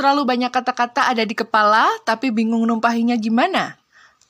Terlalu banyak kata-kata ada di kepala, tapi bingung numpahinya gimana?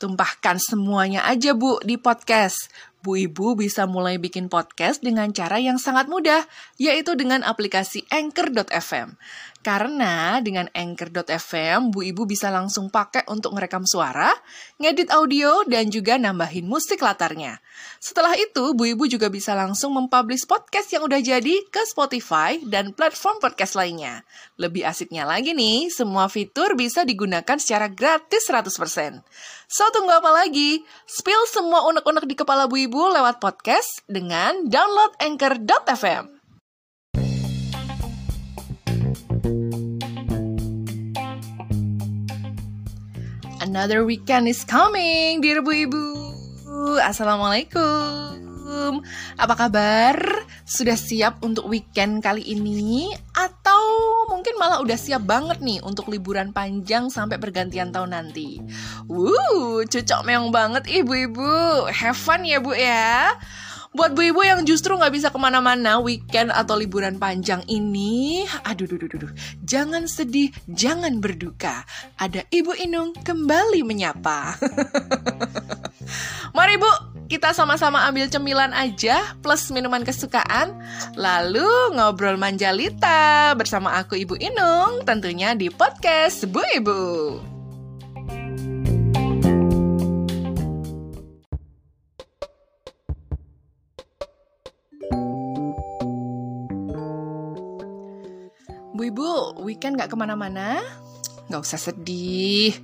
Tumpahkan semuanya aja Bu di podcast. Bu Ibu bisa mulai bikin podcast dengan cara yang sangat mudah, yaitu dengan aplikasi Anchor.fm. Karena dengan Anchor.fm, Bu Ibu bisa langsung pakai untuk merekam suara, ngedit audio, dan juga nambahin musik latarnya. Setelah itu, Bu Ibu juga bisa langsung mempublish podcast yang udah jadi ke Spotify dan platform podcast lainnya. Lebih asiknya lagi nih, semua fitur bisa digunakan secara gratis 100%. So, tunggu apa lagi? Spill semua unek-unek di kepala Bu Ibu lewat podcast dengan download Anchor.fm. Another weekend is coming, dear Bu Ibu. Assalamualaikum. Apa kabar? Sudah siap untuk weekend kali ini? Atau mungkin malah udah siap banget nih untuk liburan panjang sampai pergantian tahun nanti? Wuh, cocok meong banget ibu-ibu. Have fun ya Bu ya. Buat bu ibu yang justru nggak bisa ke mana-mana weekend atau liburan panjang ini, aduh, duh, duh, duh, jangan sedih, jangan berduka. Ada Ibu Inung kembali menyapa. Mari Bu, kita sama-sama ambil cemilan aja plus minuman kesukaan, lalu ngobrol manjalita bersama aku Ibu Inung, tentunya di podcast Bu Ibu. Weekend gak ke mana-mana? Gak usah sedih.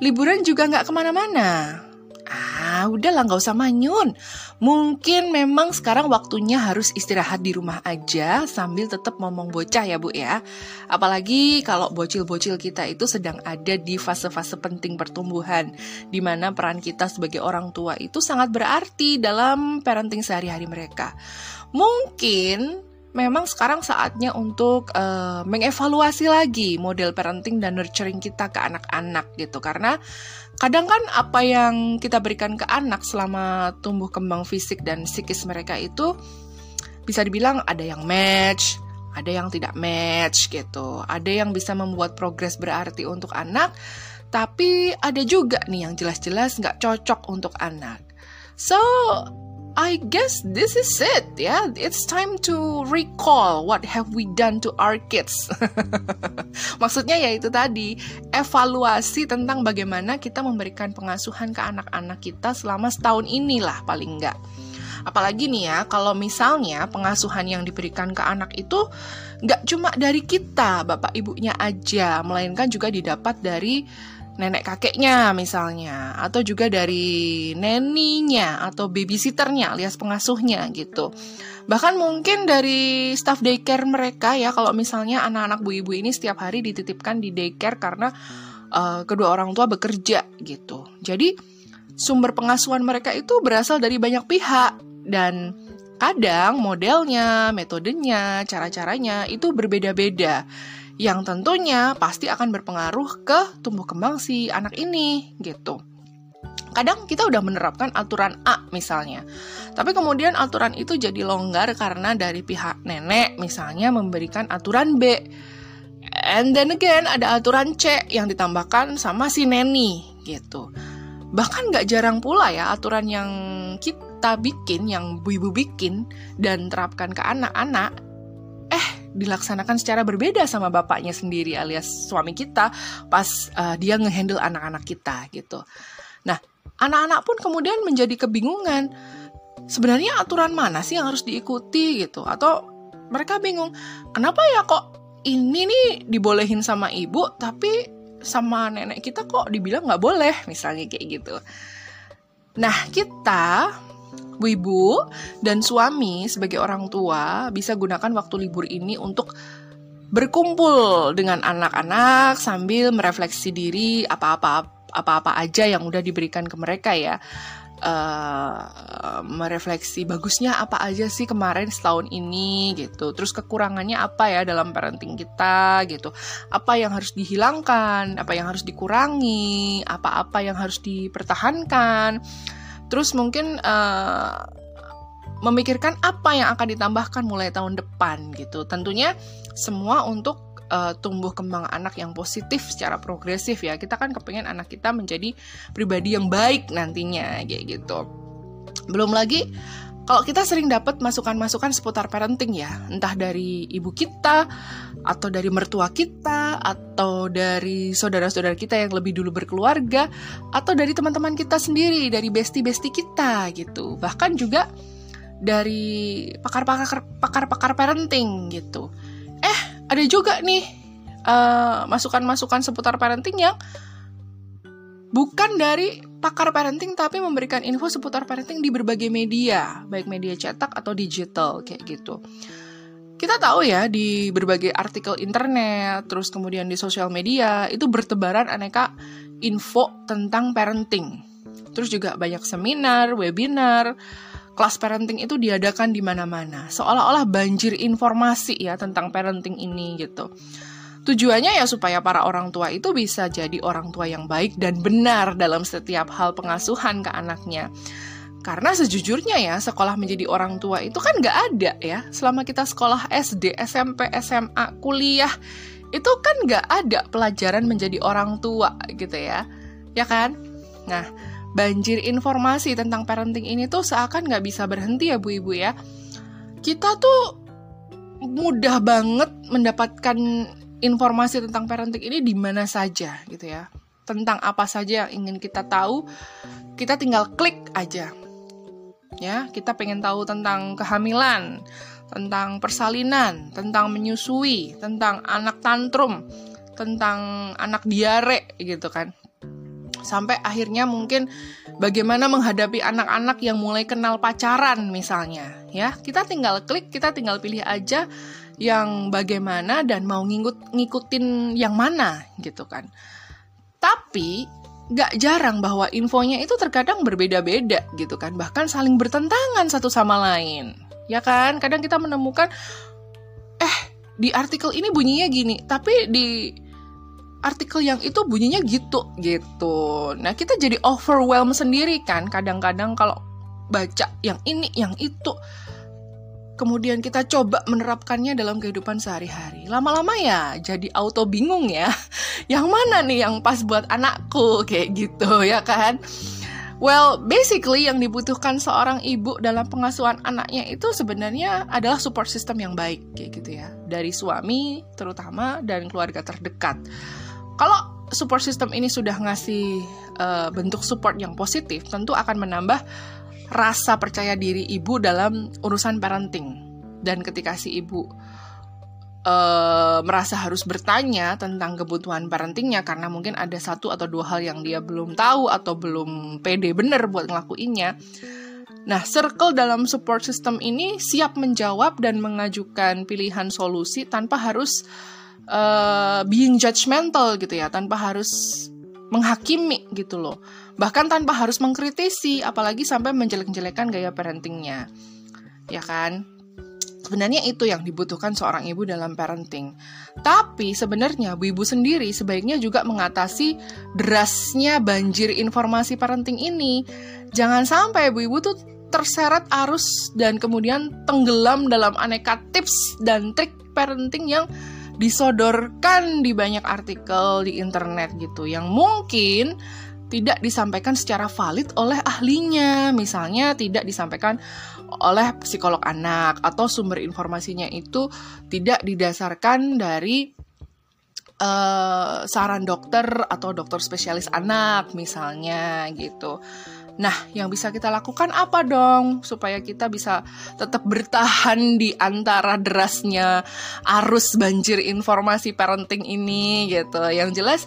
Liburan juga gak ke mana-mana. Ah, udahlah gak usah manyun. Mungkin memang sekarang waktunya harus istirahat di rumah aja sambil tetap ngomong bocah ya Bu ya. Apalagi kalau bocil-bocil kita itu sedang ada di fase-fase penting pertumbuhan. Di mana peran kita sebagai orang tua itu sangat berarti dalam parenting sehari-hari mereka. Mungkin memang sekarang saatnya untuk uh, mengevaluasi lagi model parenting dan nurturing kita ke anak-anak gitu karena kadang kan apa yang kita berikan ke anak selama tumbuh kembang fisik dan psikis mereka itu bisa dibilang ada yang match, ada yang tidak match gitu. Ada yang bisa membuat progres berarti untuk anak, tapi ada juga nih yang jelas-jelas nggak cocok untuk anak. So, I guess this is it ya. Yeah? It's time to recall what have we done to our kids. Maksudnya ya itu tadi, evaluasi tentang bagaimana kita memberikan pengasuhan ke anak-anak kita selama setahun inilah paling enggak. Apalagi nih ya, kalau misalnya pengasuhan yang diberikan ke anak itu nggak cuma dari kita, bapak ibunya aja, melainkan juga didapat dari nenek kakeknya misalnya atau juga dari neninya atau babysitternya alias pengasuhnya gitu. Bahkan mungkin dari staff daycare mereka ya kalau misalnya anak-anak bu ibu ini setiap hari dititipkan di daycare karena uh, kedua orang tua bekerja gitu. Jadi sumber pengasuhan mereka itu berasal dari banyak pihak dan kadang modelnya, metodenya, cara-caranya itu berbeda-beda yang tentunya pasti akan berpengaruh ke tumbuh kembang si anak ini gitu. Kadang kita udah menerapkan aturan A misalnya, tapi kemudian aturan itu jadi longgar karena dari pihak nenek misalnya memberikan aturan B. And then again ada aturan C yang ditambahkan sama si neni gitu. Bahkan nggak jarang pula ya aturan yang kita bikin, yang bu ibu bikin dan terapkan ke anak-anak dilaksanakan secara berbeda sama bapaknya sendiri alias suami kita pas uh, dia ngehandle anak-anak kita gitu. Nah, anak-anak pun kemudian menjadi kebingungan. Sebenarnya aturan mana sih yang harus diikuti gitu? Atau mereka bingung, kenapa ya kok ini nih dibolehin sama ibu tapi sama nenek kita kok dibilang nggak boleh misalnya kayak gitu. Nah, kita ibu dan suami sebagai orang tua bisa gunakan waktu libur ini untuk berkumpul dengan anak-anak sambil merefleksi diri apa-apa apa-apa aja yang udah diberikan ke mereka ya. Uh, merefleksi bagusnya apa aja sih kemarin setahun ini gitu. Terus kekurangannya apa ya dalam parenting kita gitu. Apa yang harus dihilangkan apa yang harus dikurangi apa-apa yang harus dipertahankan Terus mungkin uh, memikirkan apa yang akan ditambahkan mulai tahun depan gitu. Tentunya semua untuk uh, tumbuh kembang anak yang positif secara progresif ya. Kita kan kepengen anak kita menjadi pribadi yang baik nantinya kayak gitu. Belum lagi kalau kita sering dapat masukan-masukan seputar parenting ya, entah dari ibu kita atau dari mertua kita atau dari saudara-saudara kita yang lebih dulu berkeluarga atau dari teman-teman kita sendiri, dari bestie-bestie kita gitu. Bahkan juga dari pakar-pakar pakar-pakar parenting gitu. Eh, ada juga nih masukan masukan-masukan seputar parenting yang bukan dari pakar parenting tapi memberikan info seputar parenting di berbagai media, baik media cetak atau digital kayak gitu. Kita tahu ya di berbagai artikel internet, terus kemudian di sosial media itu bertebaran aneka info tentang parenting. Terus juga banyak seminar, webinar, kelas parenting itu diadakan di mana-mana. Seolah-olah banjir informasi ya tentang parenting ini gitu. Tujuannya ya supaya para orang tua itu bisa jadi orang tua yang baik dan benar dalam setiap hal pengasuhan ke anaknya. Karena sejujurnya ya, sekolah menjadi orang tua itu kan nggak ada ya. Selama kita sekolah SD, SMP, SMA, kuliah, itu kan nggak ada pelajaran menjadi orang tua gitu ya. Ya kan? Nah, banjir informasi tentang parenting ini tuh seakan nggak bisa berhenti ya Bu Ibu ya. Kita tuh mudah banget mendapatkan informasi tentang parenting ini di mana saja gitu ya. Tentang apa saja yang ingin kita tahu, kita tinggal klik aja. Ya, kita pengen tahu tentang kehamilan, tentang persalinan, tentang menyusui, tentang anak tantrum, tentang anak diare gitu kan. Sampai akhirnya mungkin bagaimana menghadapi anak-anak yang mulai kenal pacaran misalnya, ya. Kita tinggal klik, kita tinggal pilih aja yang bagaimana dan mau ngikut ngikutin yang mana gitu kan. Tapi gak jarang bahwa infonya itu terkadang berbeda-beda gitu kan, bahkan saling bertentangan satu sama lain. Ya kan? Kadang kita menemukan eh di artikel ini bunyinya gini, tapi di artikel yang itu bunyinya gitu gitu. Nah, kita jadi overwhelm sendiri kan kadang-kadang kalau baca yang ini, yang itu kemudian kita coba menerapkannya dalam kehidupan sehari-hari. Lama-lama ya jadi auto bingung ya. Yang mana nih yang pas buat anakku kayak gitu ya kan? Well, basically yang dibutuhkan seorang ibu dalam pengasuhan anaknya itu sebenarnya adalah support system yang baik kayak gitu ya. Dari suami terutama dan keluarga terdekat. Kalau support system ini sudah ngasih uh, bentuk support yang positif, tentu akan menambah rasa percaya diri ibu dalam urusan parenting. Dan ketika si ibu uh, merasa harus bertanya tentang kebutuhan parentingnya karena mungkin ada satu atau dua hal yang dia belum tahu atau belum pede bener buat ngelakuinnya. Nah, circle dalam support system ini siap menjawab dan mengajukan pilihan solusi tanpa harus uh, being judgmental gitu ya, tanpa harus menghakimi gitu loh. Bahkan tanpa harus mengkritisi, apalagi sampai menjelek-jelekan gaya parentingnya. Ya kan? Sebenarnya itu yang dibutuhkan seorang ibu dalam parenting. Tapi sebenarnya bu ibu sendiri sebaiknya juga mengatasi derasnya banjir informasi parenting ini. Jangan sampai bu ibu tuh terseret arus dan kemudian tenggelam dalam aneka tips dan trik parenting yang disodorkan di banyak artikel di internet gitu yang mungkin tidak disampaikan secara valid oleh ahlinya. Misalnya tidak disampaikan oleh psikolog anak atau sumber informasinya itu tidak didasarkan dari uh, saran dokter atau dokter spesialis anak misalnya gitu. Nah, yang bisa kita lakukan apa dong supaya kita bisa tetap bertahan di antara derasnya arus banjir informasi parenting ini gitu. Yang jelas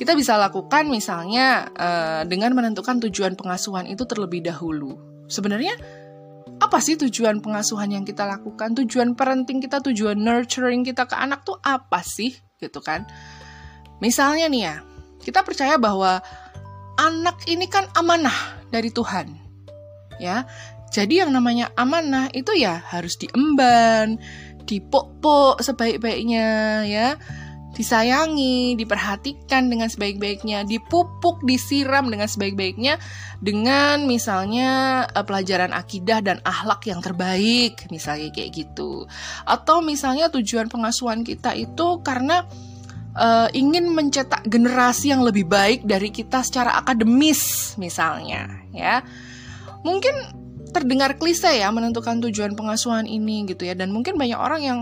kita bisa lakukan misalnya uh, dengan menentukan tujuan pengasuhan itu terlebih dahulu. Sebenarnya apa sih tujuan pengasuhan yang kita lakukan? Tujuan parenting kita, tujuan nurturing kita ke anak tuh apa sih? Gitu kan. Misalnya nih ya, kita percaya bahwa anak ini kan amanah dari Tuhan. Ya. Jadi yang namanya amanah itu ya harus diemban, dipok-pok sebaik-baiknya ya. disayangi, diperhatikan dengan sebaik-baiknya, dipupuk, disiram dengan sebaik-baiknya dengan misalnya uh, pelajaran akidah dan akhlak yang terbaik, misalnya kayak gitu. Atau misalnya tujuan pengasuhan kita itu karena uh, ingin mencetak generasi yang lebih baik dari kita secara akademis, misalnya, ya. Mungkin terdengar klise ya menentukan tujuan pengasuhan ini gitu ya dan mungkin banyak orang yang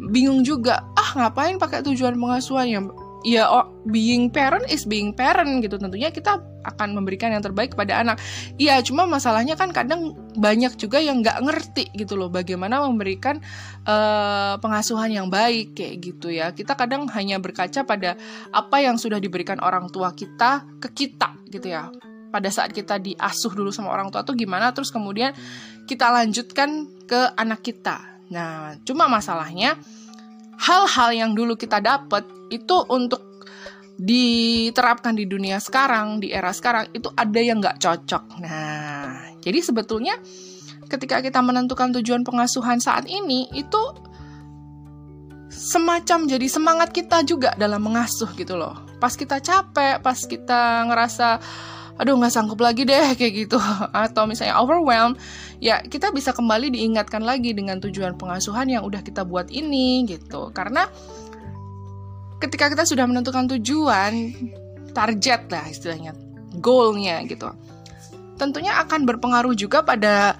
bingung juga ah ngapain pakai tujuan pengasuhan ya ya oh, being parent is being parent gitu. Tentunya kita akan memberikan yang terbaik kepada anak. Iya cuma masalahnya kan kadang banyak juga yang nggak ngerti gitu loh bagaimana memberikan uh, pengasuhan yang baik kayak gitu ya. Kita kadang hanya berkaca pada apa yang sudah diberikan orang tua kita ke kita gitu ya. Pada saat kita diasuh dulu sama orang tua tuh gimana terus kemudian kita lanjutkan ke anak kita. Nah, cuma masalahnya hal-hal yang dulu kita dapat itu untuk diterapkan di dunia sekarang, di era sekarang itu ada yang nggak cocok. Nah, jadi sebetulnya ketika kita menentukan tujuan pengasuhan saat ini itu semacam jadi semangat kita juga dalam mengasuh gitu loh. Pas kita capek, pas kita ngerasa aduh nggak sanggup lagi deh kayak gitu atau misalnya overwhelmed ya kita bisa kembali diingatkan lagi dengan tujuan pengasuhan yang udah kita buat ini gitu karena ketika kita sudah menentukan tujuan target lah istilahnya goalnya gitu. Tentunya akan berpengaruh juga pada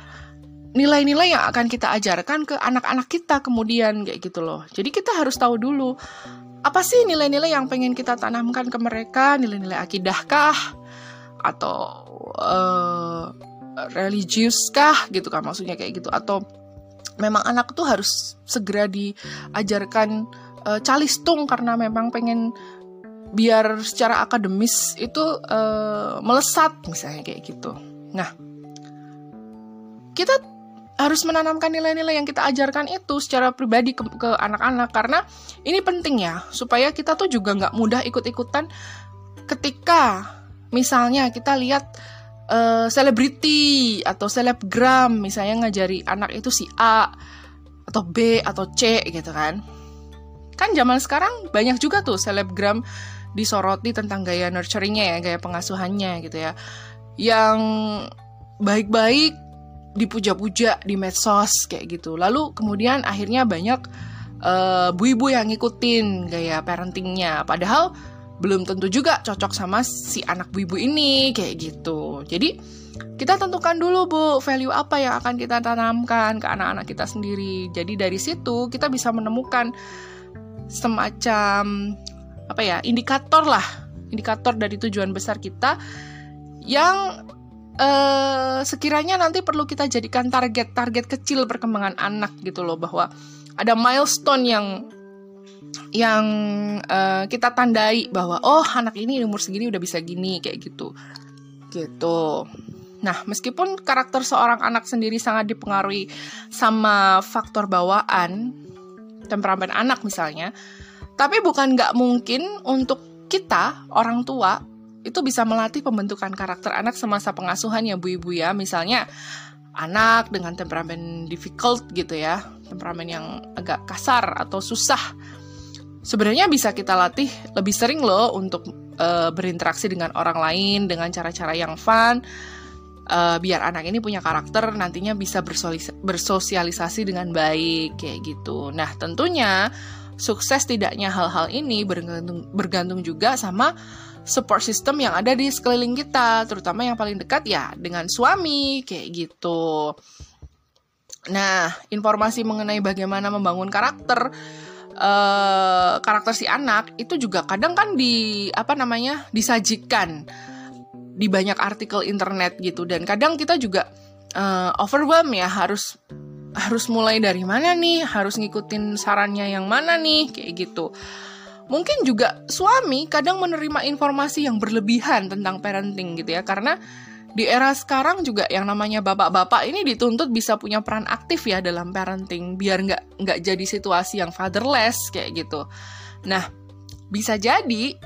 nilai-nilai yang akan kita ajarkan ke anak-anak kita kemudian kayak gitu loh. Jadi kita harus tahu dulu apa sih nilai-nilai yang pengen kita tanamkan ke mereka? Nilai-nilai akidahkah atau uh, religius kah? Gitu kan maksudnya kayak gitu. Atau memang anak tuh harus segera diajarkan uh, calistung karena memang pengen biar secara akademis itu uh, melesat misalnya kayak gitu. Nah, kita harus menanamkan nilai-nilai yang kita ajarkan itu secara pribadi ke, anak-anak karena ini penting ya supaya kita tuh juga nggak mudah ikut-ikutan ketika Misalnya kita lihat eh, selebriti uh, atau selebgram misalnya ngajari anak itu si A atau B atau C gitu kan. Kan zaman sekarang banyak juga tuh selebgram disoroti tentang gaya nurturingnya ya, gaya pengasuhannya gitu ya. Yang baik-baik dipuja-puja di medsos kayak gitu. Lalu kemudian akhirnya banyak uh, bu-ibu yang ngikutin gaya parentingnya. Padahal belum tentu juga cocok sama si anak bu ibu ini kayak gitu. Jadi kita tentukan dulu bu value apa yang akan kita tanamkan ke anak-anak kita sendiri. Jadi dari situ kita bisa menemukan semacam apa ya indikator lah, indikator dari tujuan besar kita yang eh, sekiranya nanti perlu kita jadikan target-target kecil perkembangan anak gitu loh bahwa ada milestone yang yang uh, kita tandai bahwa oh anak ini umur segini udah bisa gini kayak gitu. Gitu. Nah meskipun karakter seorang anak sendiri sangat dipengaruhi sama faktor bawaan temperamen anak misalnya. Tapi bukan nggak mungkin untuk kita orang tua itu bisa melatih pembentukan karakter anak semasa pengasuhan ya bu ibu ya. Misalnya anak dengan temperamen difficult gitu ya temperamen yang agak kasar atau susah. Sebenarnya bisa kita latih lebih sering loh untuk uh, berinteraksi dengan orang lain dengan cara-cara yang fun uh, biar anak ini punya karakter nantinya bisa bersosialisasi dengan baik kayak gitu. Nah tentunya sukses tidaknya hal-hal ini bergantung bergantung juga sama support system yang ada di sekeliling kita, terutama yang paling dekat ya dengan suami kayak gitu. Nah, informasi mengenai bagaimana membangun karakter uh, karakter si anak itu juga kadang kan di apa namanya disajikan di banyak artikel internet gitu. Dan kadang kita juga uh, overwhelm ya harus harus mulai dari mana nih harus ngikutin sarannya yang mana nih kayak gitu. Mungkin juga suami kadang menerima informasi yang berlebihan tentang parenting gitu ya. Karena di era sekarang juga yang namanya bapak-bapak ini dituntut bisa punya peran aktif ya dalam parenting. Biar nggak nggak jadi situasi yang fatherless kayak gitu. Nah bisa jadi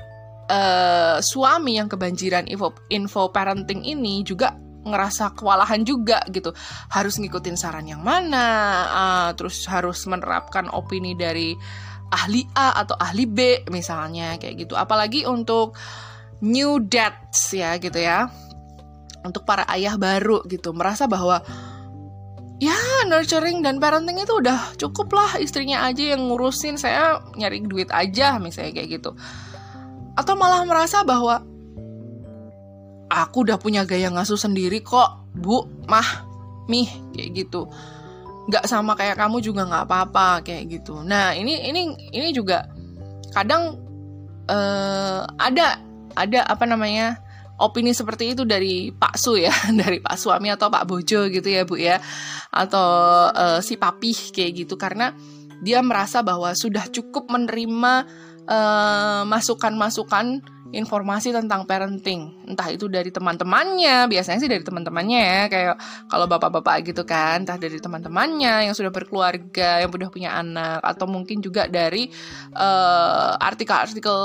uh, suami yang kebanjiran info info parenting ini juga ngerasa kewalahan juga gitu harus ngikutin saran yang mana uh, terus harus menerapkan opini dari ahli A atau ahli B misalnya kayak gitu. Apalagi untuk new dads ya gitu ya. Untuk para ayah baru gitu merasa bahwa ya nurturing dan parenting itu udah cukup lah istrinya aja yang ngurusin saya nyari duit aja misalnya kayak gitu atau malah merasa bahwa aku udah punya gaya ngasuh sendiri kok bu. Mah mih kayak gitu. Nggak sama kayak kamu juga nggak apa-apa kayak gitu. Nah ini ini ini juga kadang uh, ada ada apa namanya opini seperti itu dari Pak Su ya, dari Pak suami atau Pak Bojo gitu ya Bu ya, atau uh, si papih kayak gitu. Karena dia merasa bahwa sudah cukup menerima uh, masukan-masukan informasi tentang parenting. Entah itu dari teman-temannya biasanya sih dari teman-temannya ya kayak kalau bapak-bapak gitu kan entah dari teman-temannya yang sudah berkeluarga yang sudah punya anak atau mungkin juga dari eh, artikel-artikel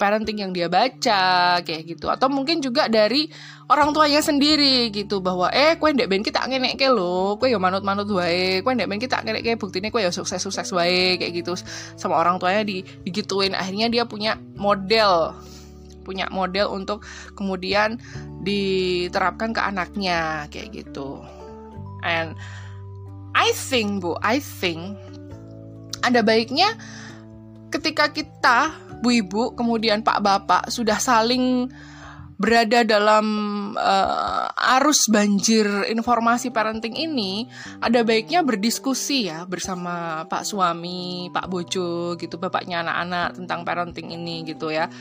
parenting yang dia baca kayak gitu. Atau mungkin juga dari orang tuanya sendiri gitu bahwa eh kue ndek ben kita ngenek ke lo kue yo manut-manut wae kue ndek ben kita ngenek ke buktinya kue yo sukses-sukses wae kayak gitu. Sama orang tuanya di digituin. Akhirnya dia punya model punya model untuk kemudian diterapkan ke anaknya kayak gitu. And I think Bu, I think ada baiknya ketika kita Bu Ibu kemudian Pak Bapak sudah saling berada dalam uh, arus banjir informasi parenting ini, ada baiknya berdiskusi ya bersama Pak suami, Pak Bojo gitu, bapaknya anak-anak tentang parenting ini gitu ya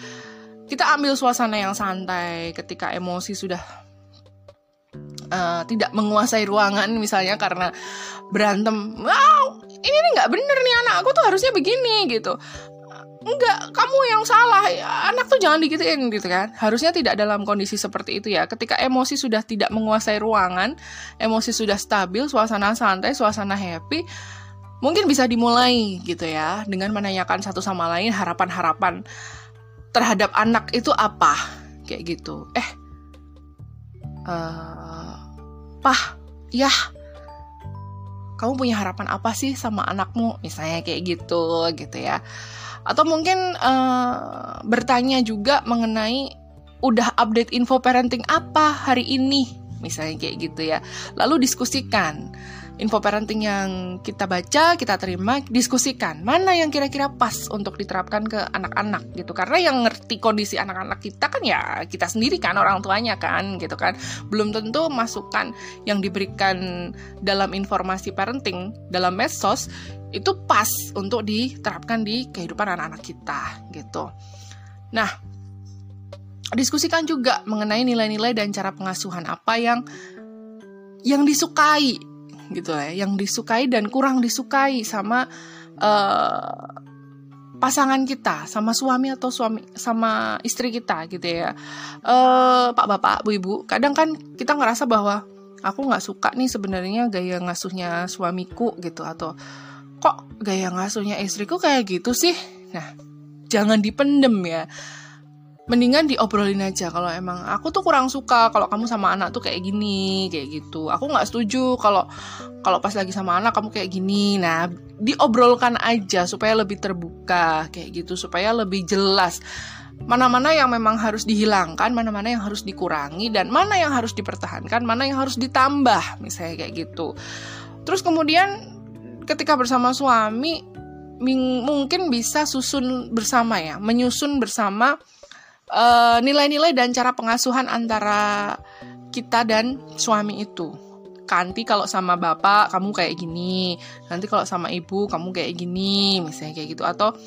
kita ambil suasana yang santai ketika emosi sudah uh, tidak menguasai ruangan misalnya karena berantem. Wow ini nih nggak bener nih anak aku tuh harusnya begini gitu. Enggak kamu yang salah anak tuh jangan digituin gitu kan. Harusnya tidak dalam kondisi seperti itu ya. Ketika emosi sudah tidak menguasai ruangan emosi sudah stabil suasana santai suasana happy mungkin bisa dimulai gitu ya dengan menanyakan satu sama lain harapan-harapan terhadap anak itu apa? Kayak gitu. Eh uh, pah ya kamu punya harapan apa sih sama anakmu? Misalnya kayak gitu gitu ya. Atau mungkin uh, bertanya juga mengenai udah update info parenting apa hari ini? Misalnya kayak gitu ya. Lalu diskusikan info parenting yang kita baca, kita terima, diskusikan mana yang kira-kira pas untuk diterapkan ke anak-anak gitu. Karena yang ngerti kondisi anak-anak kita kan ya kita sendiri kan orang tuanya kan gitu kan. Belum tentu masukan yang diberikan dalam informasi parenting dalam medsos itu pas untuk diterapkan di kehidupan anak-anak kita gitu. Nah, diskusikan juga mengenai nilai-nilai dan cara pengasuhan apa yang yang disukai gitu ya, yang disukai dan kurang disukai sama uh, pasangan kita, sama suami atau suami sama istri kita gitu ya. Uh, Pak Bapak, Bu Ibu, kadang kan kita ngerasa bahwa aku nggak suka nih sebenarnya gaya ngasuhnya suamiku gitu atau kok gaya ngasuhnya istriku kayak gitu sih. Nah, jangan dipendem ya mendingan diobrolin aja kalau emang aku tuh kurang suka kalau kamu sama anak tuh kayak gini kayak gitu. Aku nggak setuju kalau kalau pas lagi sama anak kamu kayak gini. Nah diobrolkan aja supaya lebih terbuka kayak gitu supaya lebih jelas. Mana-mana yang memang harus dihilangkan mana-mana yang harus dikurangi dan mana yang harus dipertahankan mana yang harus ditambah misalnya kayak gitu. Terus kemudian ketika bersama suami mungkin bisa susun bersama ya menyusun bersama nilai-nilai uh, dan cara pengasuhan antara kita dan suami itu. Kanti kalau sama bapak kamu kayak gini, nanti kalau sama ibu kamu kayak gini, misalnya kayak gitu atau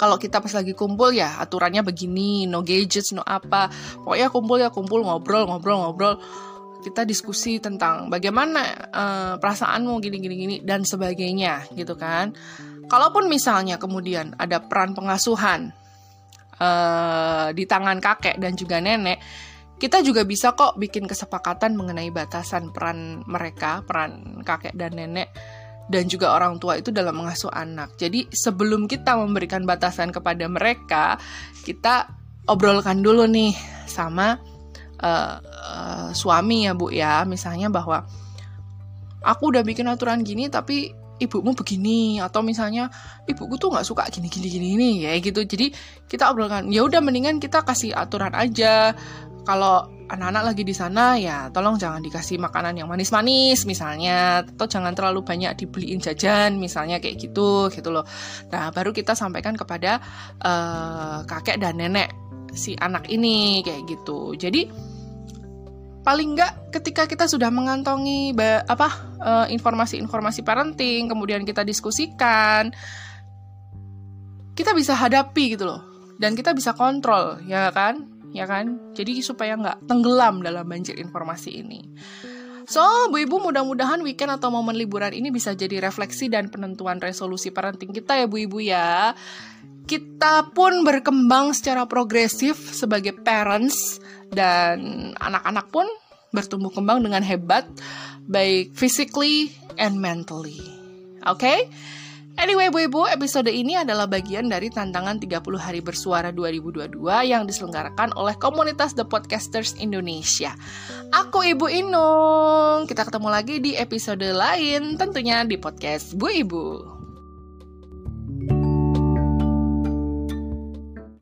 kalau kita pas lagi kumpul ya aturannya begini, no gadgets, no apa. Pokoknya kumpul ya kumpul, ngobrol, ngobrol, ngobrol. Kita diskusi tentang bagaimana uh, perasaanmu gini gini gini dan sebagainya gitu kan. Kalaupun misalnya kemudian ada peran pengasuhan uh, di tangan kakek dan juga nenek, kita juga bisa kok bikin kesepakatan mengenai batasan peran mereka, peran kakek dan nenek dan juga orang tua itu dalam mengasuh anak. Jadi sebelum kita memberikan batasan kepada mereka, kita obrolkan dulu nih sama uh, uh, suami ya bu ya, misalnya bahwa aku udah bikin aturan gini tapi ibumu begini atau misalnya ibuku tuh nggak suka gini gini gini ini ya gitu. Jadi kita obrolkan ya udah mendingan kita kasih aturan aja. Kalau anak-anak lagi di sana ya tolong jangan dikasih makanan yang manis-manis misalnya. Atau jangan terlalu banyak dibeliin jajan misalnya kayak gitu gitu loh. Nah baru kita sampaikan kepada uh, kakek dan nenek si anak ini kayak gitu. Jadi paling nggak ketika kita sudah mengantongi apa eh, informasi-informasi parenting kemudian kita diskusikan kita bisa hadapi gitu loh. Dan kita bisa kontrol ya kan? Ya kan? Jadi supaya nggak tenggelam dalam banjir informasi ini. So, Bu Ibu mudah-mudahan weekend atau momen liburan ini bisa jadi refleksi dan penentuan resolusi parenting kita ya Bu Ibu ya. Kita pun berkembang secara progresif sebagai parents dan anak-anak pun bertumbuh kembang dengan hebat baik physically and mentally. Oke? Okay? Anyway, Bu Ibu, episode ini adalah bagian dari tantangan 30 hari bersuara 2022 yang diselenggarakan oleh komunitas The Podcasters Indonesia. Aku Ibu Inung. Kita ketemu lagi di episode lain tentunya di podcast Bu Ibu.